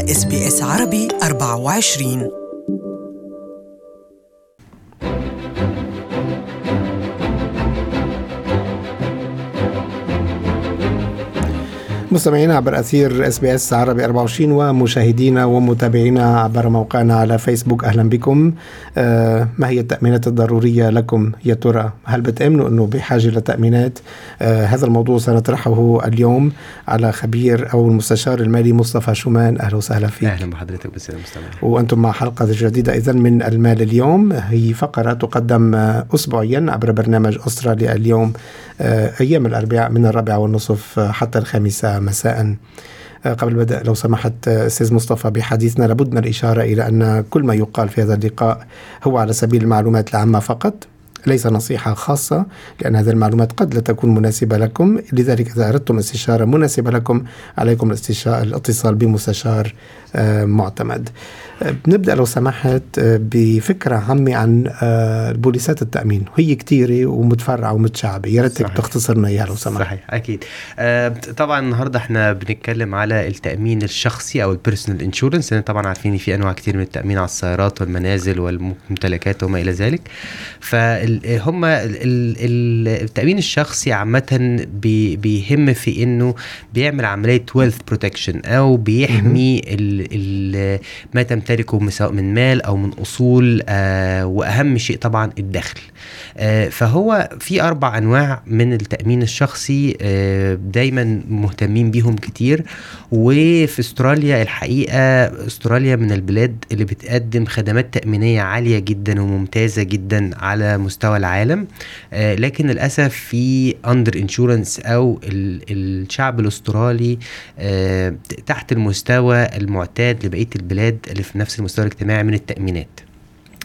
إس بي إس عربي 24 مستمعينا عبر أثير SBS عربي 24 ومشاهدينا ومتابعينا عبر موقعنا على فيسبوك أهلا بكم. آه ما هي التأمينات الضرورية لكم يا ترى؟ هل بتأمنوا أنه بحاجة لتأمينات؟ آه هذا الموضوع سنطرحه اليوم على خبير أو المستشار المالي مصطفى شومان. أهلا وسهلا فيك. أهلا بحضرتك بالسلام مستمعين وأنتم مع حلقة جديدة إذا من المال اليوم. هي فقرة تقدم أسبوعيا عبر برنامج أستراليا اليوم آه أيام الأربعاء من الرابعة والنصف حتى الخامسة مساء. قبل البدء لو سمحت أستاذ مصطفى بحديثنا لابد من الإشارة إلى أن كل ما يقال في هذا اللقاء هو على سبيل المعلومات العامة فقط. ليس نصيحة خاصة لأن هذه المعلومات قد لا تكون مناسبة لكم. لذلك إذا أردتم استشارة مناسبة لكم عليكم الاتصال بمستشار معتمد. نبدأ لو سمحت بفكرة عامة عن بوليسات التأمين. هي كثيرة ومتفرعة ومتشعبة. يا ريتك تختصرنا إياها لو سمحت. صحيح أكيد. طبعا النهاردة إحنا بنتكلم على التأمين الشخصي أو ال personal insurance لأن طبعا عارفين في أنواع كثير من التأمين على السيارات والمنازل والممتلكات وما إلى ذلك. فهم التأمين الشخصي عامة بيهم في أنه بيعمل عملية wealth protection أو بيحمي ال ال ما تمتلكه سواء من مال أو من أصول آه وأهم شيء طبعا الدخل. آه فهو في أربع أنواع من التأمين الشخصي آه دايما مهتمين بيهم كتير. وفي استراليا الحقيقة استراليا من البلاد اللي بتقدم خدمات تأمينية عالية جدا وممتازة جدا على مستوى العالم. آه لكن للأسف في under insurance أو الشعب الأسترالي آه تحت المستوى المعتاد لبقية البلاد اللي في نفس المستوى الاجتماعي من التأمينات.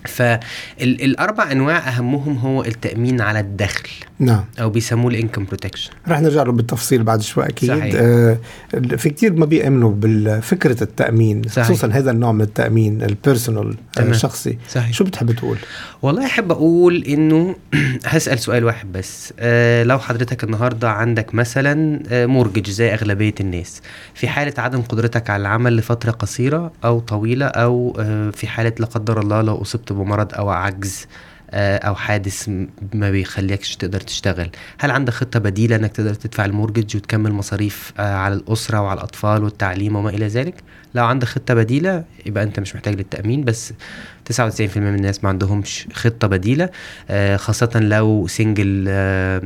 فالأربع أنواع أهمهم هو التأمين على الدخل. نعم. أو بيسموه ال income protection رح نرجع له بالتفصيل بعد شوي أكيد. صحيح. آه في كثير ما بيامنوا بفكره التأمين صحيح. خصوصا هذا النوع من التأمين ال personal الشخصي صحيح. شو بتحب تقول؟ والله أحب أقول إنه هسأل سؤال واحد بس. آه لو حضرتك النهارده عندك مثلا آه مورجج زي أغلبية الناس في حالة عدم قدرتك على العمل لفترة قصيرة أو طويلة أو آه في حالة لا قدر الله لو أصبت بمرض أو عجز. أو حادث ما بيخليكش تقدر تشتغل. هل عندك خطة بديلة إنك تقدر تدفع المورجج وتكمل مصاريف على الأسرة وعلى الأطفال والتعليم وما إلى ذلك؟ لو عندك خطة بديلة يبقى أنت مش محتاج للتأمين بس 99% من الناس ما عندهمش خطة بديلة خاصة لو single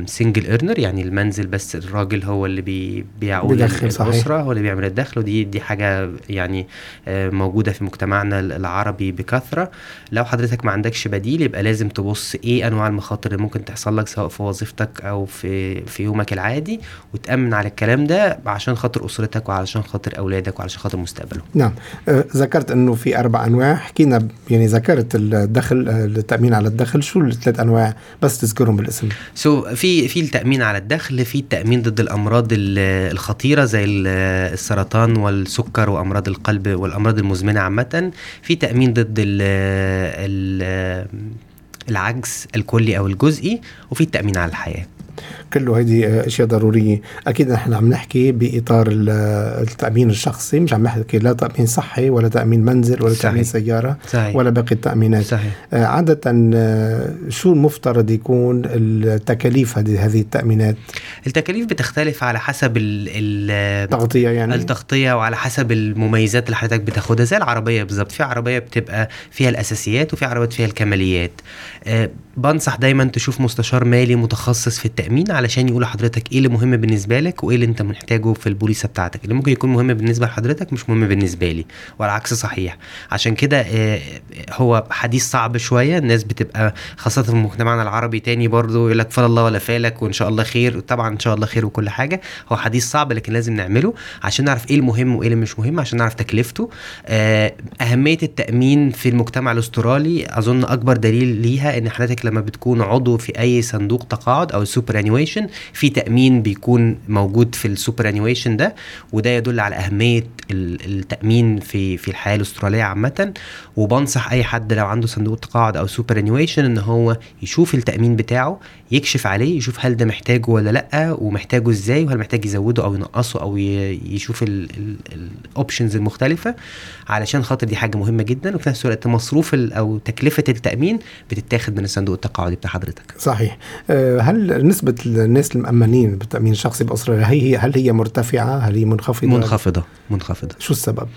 single earner يعني المنزل بس الراجل هو اللي بي بيعول الأسرة هو اللي بيعمل الدخل ودي دي حاجة يعني موجودة في مجتمعنا العربي بكثرة. لو حضرتك ما عندكش بديل يبقى لازم تبص إيه أنواع المخاطر اللي ممكن تحصل لك سواء في وظيفتك أو في في يومك العادي وتأمن على الكلام ده عشان خاطر أسرتك وعلشان خاطر أولادك وعلشان خاطر مستقبله نعم. آه ذكرت إنه في أربع أنواع. حكينا يعني ذكرت الدخل التامين على الدخل. شو الثلاث أنواع؟ بس تذكرهم بالاسم. سو so, في في التأمين على الدخل في التأمين ضد الأمراض الخطيرة زي السرطان والسكر وأمراض القلب والأمراض المزمنة عامة. في تأمين ضد ال ال العجز الكلي أو الجزئي وفي التأمين على الحياة. كله هيدي أشياء ضرورية. أكيد نحن عم نحكي بإطار التأمين الشخصي مش عم نحكي لا تأمين صحي ولا تأمين منزل ولا صحيح. تامين سيارة صحيح. ولا باقي التأمينات. صحيح. عادة شو المفترض يكون التكاليف هذه هذه التأمينات؟ التكاليف بتختلف على حسب التغطيه يعني. التغطية وعلى حسب المميزات اللي حضرتك بتاخدها. زي العربية بالظبط. في عربية بتبقى فيها الأساسيات وفي عربيات فيها الكماليات. أه بنصح دايما تشوف مستشار مالي متخصص في التامين علشان يقول لحضرتك إيه اللي مهم بالنسبة لك وإيه اللي أنت محتاجه في البوليسه بتاعتك؟ اللي ممكن يكون مهم بالنسبة لحضرتك مش مهم بالنسبة لي والعكس صحيح. عشان كده آه هو حديث صعب شوية الناس بتبقى خاصة في مجتمعنا العربي تاني برضو يقول لك فلا الله ولا فالك وإن شاء الله خير طبعا إن شاء الله خير وكل حاجة. هو حديث صعب لكن لازم نعمله عشان نعرف إيه المهم وإيه اللي مش مهم عشان نعرف تكلفته. آه أهمية التأمين في المجتمع الأسترالي أظن أكبر دليل ليها إن حضرتك لما بتكون عضو في أي صندوق تقاعد أو ال super superannuation في تأمين بيكون موجود في ال superannuation ده وده يدل على أهمية ال- التأمين في في الحياة الأسترالية عامة. وبنصح أي حد لو عنده صندوق تقاعد أو superannuation إن هو يشوف التأمين بتاعه يكشف عليه يشوف هل ده محتاجه ولا لأ ومحتاجه إزاي وهل محتاج يزوده أو ينقصه أو يشوف ال options المختلفه علشان خاطر دي حاجة مهمة جدا وفي نفس الوقت مصروف أو تكلفة التأمين بتتاخد من الصندوق التقاعدي بتاع حضرتك. صحيح. آه، هل نسبة الناس المأمنين بالتأمين الشخصي بأستراليا هي هل هي مرتفعة؟ هل هي منخفضة؟ منخفضة منخفضة. شو السبب؟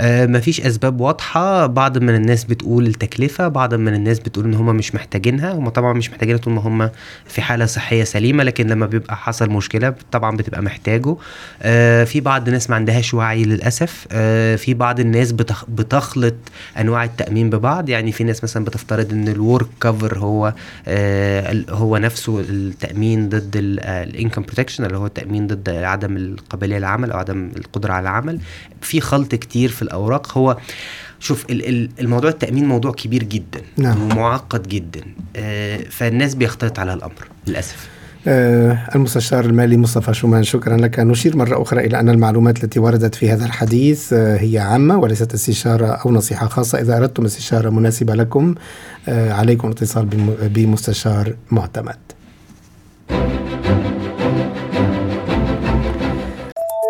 مفيش أسباب واضحة. بعض من الناس بتقول التكلفة بعض من الناس بتقول إن هم مش محتاجينها. هم طبعا مش محتاجينها طول ما هم في حالة صحية سليمة لكن لما بيبقى حصل مشكلة طبعا بتبقى محتاجه. آه في بعض الناس ما عندهاش وعي للأسف. آه في بعض الناس بتخ بتخلط أنواع التأمين ببعض. يعني في ناس مثلا بتفترض إن ال work cover هو آه هو نفسه التأمين ضد ال income protection اللي هو التأمين ضد عدم القابلية للعمل أو عدم القدرة على العمل. في خلط كتير في الأوراق هو شوف ال- ال- الموضوع التأمين موضوع كبير جدا نعم. ومعقد جدا آه فالناس بيختلط على الأمر للأسف. آه، المستشار المالي مصطفى شومان شكرا لك. نشير مرة أخرى إلى أن المعلومات التي وردت في هذا الحديث آه، هي عامة وليست استشارة أو نصيحة خاصة. إذا أردتم استشارة مناسبة لكم عليكم الاتصال بمستشار معتمد.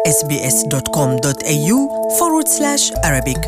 sbs.com.au forward slash Arabic